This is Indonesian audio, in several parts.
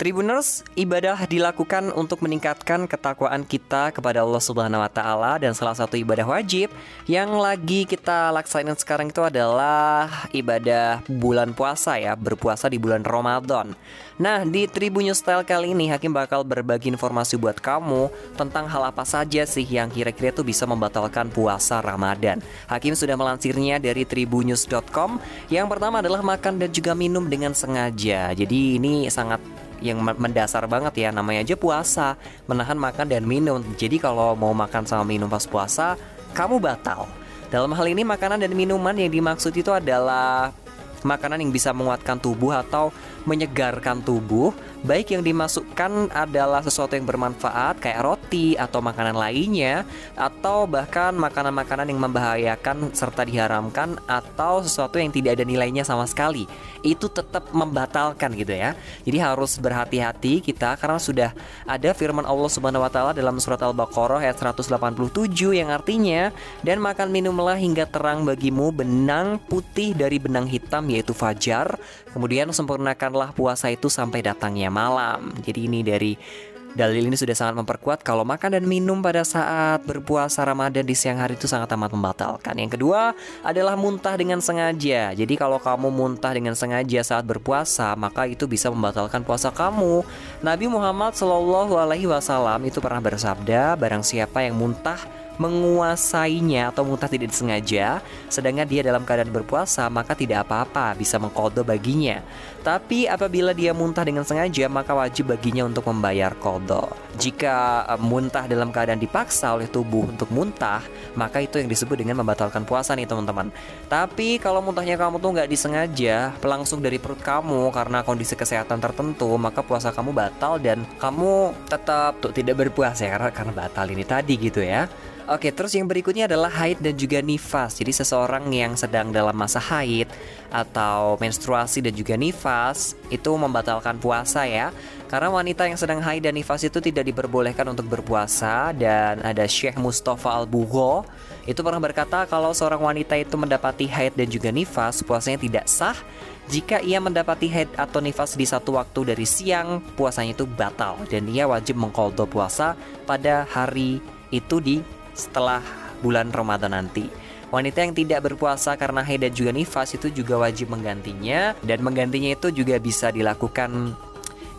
Tribuners, ibadah dilakukan untuk meningkatkan ketakwaan kita kepada Allah Subhanahu wa taala dan salah satu ibadah wajib yang lagi kita laksanain sekarang itu adalah ibadah bulan puasa ya, berpuasa di bulan Ramadan. Nah, di Tribun Style kali ini Hakim bakal berbagi informasi buat kamu tentang hal apa saja sih yang kira-kira itu bisa membatalkan puasa Ramadan. Hakim sudah melansirnya dari tribunnews.com. Yang pertama adalah makan dan juga minum dengan sengaja. Jadi ini sangat yang mendasar banget ya namanya aja puasa menahan makan dan minum. Jadi kalau mau makan sama minum pas puasa kamu batal. Dalam hal ini makanan dan minuman yang dimaksud itu adalah makanan yang bisa menguatkan tubuh atau menyegarkan tubuh. Baik yang dimasukkan adalah sesuatu yang bermanfaat kayak roti atau makanan lainnya atau bahkan makanan-makanan yang membahayakan serta diharamkan atau sesuatu yang tidak ada nilainya sama sekali. Itu tetap membatalkan gitu ya. Jadi harus berhati-hati kita karena sudah ada firman Allah Subhanahu wa taala dalam surat Al-Baqarah ayat 187 yang artinya dan makan minumlah hingga terang bagimu benang putih dari benang hitam yaitu fajar kemudian sempurnakanlah puasa itu sampai datangnya malam. Jadi ini dari Dalil ini sudah sangat memperkuat kalau makan dan minum pada saat berpuasa Ramadan di siang hari itu sangat amat membatalkan. Yang kedua adalah muntah dengan sengaja. Jadi kalau kamu muntah dengan sengaja saat berpuasa, maka itu bisa membatalkan puasa kamu. Nabi Muhammad wasallam itu pernah bersabda, barang siapa yang muntah menguasainya atau muntah tidak disengaja, sedangkan dia dalam keadaan berpuasa, maka tidak apa-apa, bisa mengkodo baginya. Tapi apabila dia muntah dengan sengaja, maka wajib baginya untuk membayar kodo. Jika uh, muntah dalam keadaan dipaksa oleh tubuh untuk muntah, maka itu yang disebut dengan membatalkan puasa nih teman-teman. Tapi kalau muntahnya kamu tuh nggak disengaja, langsung dari perut kamu karena kondisi kesehatan tertentu, maka puasa kamu batal dan kamu tetap tuh tidak berpuasa ya karena karena batal ini tadi gitu ya. Oke, terus yang berikutnya adalah haid dan juga nifas. Jadi seseorang yang sedang dalam masa haid atau menstruasi dan juga nifas itu membatalkan puasa ya. Karena wanita yang sedang haid dan nifas itu tidak diperbolehkan untuk berpuasa dan ada Syekh Mustafa Al-Bugho itu pernah berkata kalau seorang wanita itu mendapati haid dan juga nifas, puasanya tidak sah jika ia mendapati haid atau nifas di satu waktu dari siang, puasanya itu batal dan ia wajib mengkoldo puasa pada hari itu di setelah bulan Ramadan nanti. Wanita yang tidak berpuasa karena haid dan juga nifas itu juga wajib menggantinya dan menggantinya itu juga bisa dilakukan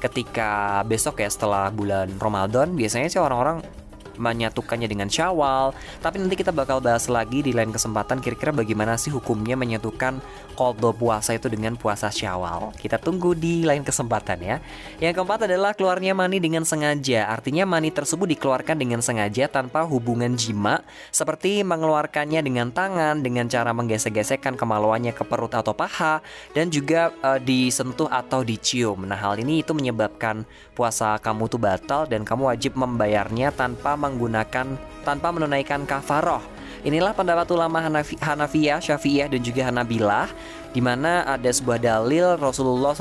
ketika besok ya setelah bulan Ramadan. Biasanya sih orang-orang menyatukannya dengan Syawal. Tapi nanti kita bakal bahas lagi di lain kesempatan kira-kira bagaimana sih hukumnya menyatukan koldo puasa itu dengan puasa Syawal. Kita tunggu di lain kesempatan ya. Yang keempat adalah keluarnya mani dengan sengaja. Artinya mani tersebut dikeluarkan dengan sengaja tanpa hubungan jima seperti mengeluarkannya dengan tangan dengan cara menggesek-gesekkan kemaluannya ke perut atau paha dan juga e, disentuh atau dicium. Nah, hal ini itu menyebabkan puasa kamu tuh batal dan kamu wajib membayarnya tanpa menggunakan tanpa menunaikan kafaroh. Inilah pendapat ulama Hanafi, Hanafiyah, Syafi'iyah dan juga Hanabilah di mana ada sebuah dalil Rasulullah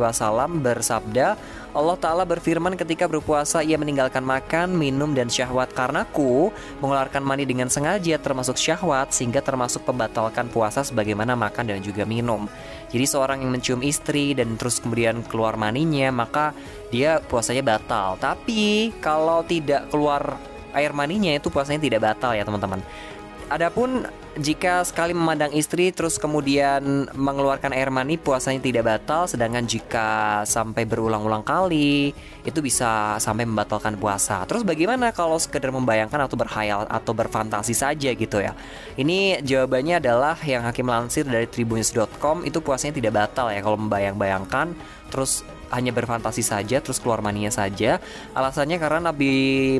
wasallam bersabda Allah Ta'ala berfirman ketika berpuasa ia meninggalkan makan, minum, dan syahwat karenaku mengeluarkan mani dengan sengaja termasuk syahwat sehingga termasuk pembatalkan puasa sebagaimana makan dan juga minum. Jadi seorang yang mencium istri dan terus kemudian keluar maninya maka dia puasanya batal. Tapi kalau tidak keluar air maninya itu puasanya tidak batal ya teman-teman. Adapun jika sekali memandang istri terus kemudian mengeluarkan air mani puasanya tidak batal sedangkan jika sampai berulang-ulang kali itu bisa sampai membatalkan puasa. Terus bagaimana kalau sekedar membayangkan atau berhayal atau berfantasi saja gitu ya. Ini jawabannya adalah yang Hakim lansir dari tribunews.com itu puasanya tidak batal ya kalau membayang-bayangkan terus hanya berfantasi saja terus keluar maninya saja. Alasannya karena Nabi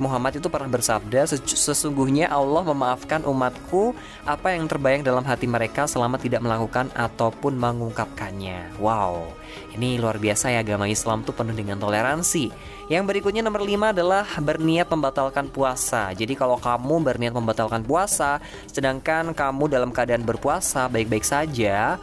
Muhammad itu pernah bersabda sesungguhnya Allah memaafkan umatku apa yang terbayang dalam hati mereka selama tidak melakukan ataupun mengungkapkannya. Wow, ini luar biasa ya agama Islam tuh penuh dengan toleransi. Yang berikutnya nomor 5 adalah berniat membatalkan puasa. Jadi kalau kamu berniat membatalkan puasa, sedangkan kamu dalam keadaan berpuasa baik-baik saja,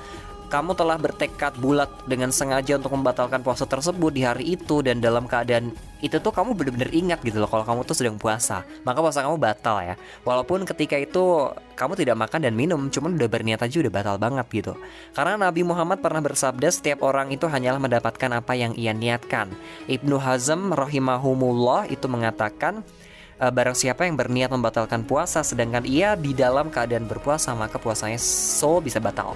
kamu telah bertekad bulat dengan sengaja untuk membatalkan puasa tersebut di hari itu dan dalam keadaan itu tuh kamu bener-bener ingat gitu loh kalau kamu tuh sedang puasa. Maka puasa kamu batal ya. Walaupun ketika itu kamu tidak makan dan minum cuman udah berniat aja udah batal banget gitu. Karena Nabi Muhammad pernah bersabda setiap orang itu hanyalah mendapatkan apa yang ia niatkan. Ibnu Hazm rahimahumullah itu mengatakan e, barang siapa yang berniat membatalkan puasa sedangkan ia di dalam keadaan berpuasa maka puasanya so bisa batal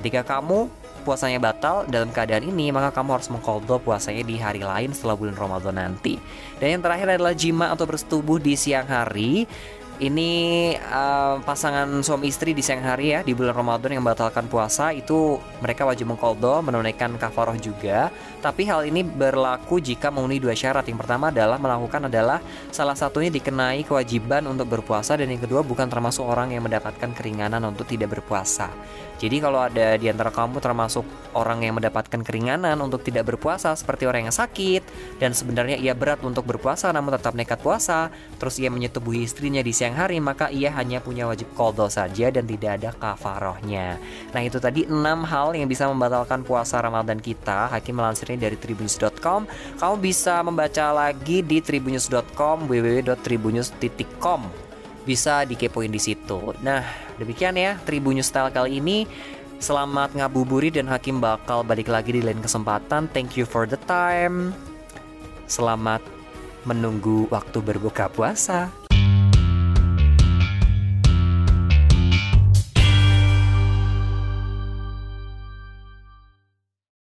ketika kamu puasanya batal dalam keadaan ini, maka kamu harus mengkodok puasanya di hari lain setelah bulan Ramadan nanti. Dan yang terakhir adalah jima atau bersetubuh di siang hari ini uh, pasangan suami istri di siang hari ya di bulan Ramadan yang membatalkan puasa itu mereka wajib mengkoldo menunaikan kafaroh juga. Tapi hal ini berlaku jika memenuhi dua syarat. Yang pertama adalah melakukan adalah salah satunya dikenai kewajiban untuk berpuasa dan yang kedua bukan termasuk orang yang mendapatkan keringanan untuk tidak berpuasa. Jadi kalau ada di antara kamu termasuk orang yang mendapatkan keringanan untuk tidak berpuasa seperti orang yang sakit dan sebenarnya ia berat untuk berpuasa namun tetap nekat puasa terus ia menyetubuhi istrinya di siang siang hari maka ia hanya punya wajib kodol saja dan tidak ada kafarohnya. Nah itu tadi 6 hal yang bisa membatalkan puasa Ramadan kita. Hakim melansirnya dari tribunnews.com. Kamu bisa membaca lagi di tribunnews.com www.tribunnews.com bisa dikepoin di situ. Nah, demikian ya Tribunnews Style kali ini. Selamat ngabuburit dan Hakim bakal balik lagi di lain kesempatan. Thank you for the time. Selamat menunggu waktu berbuka puasa.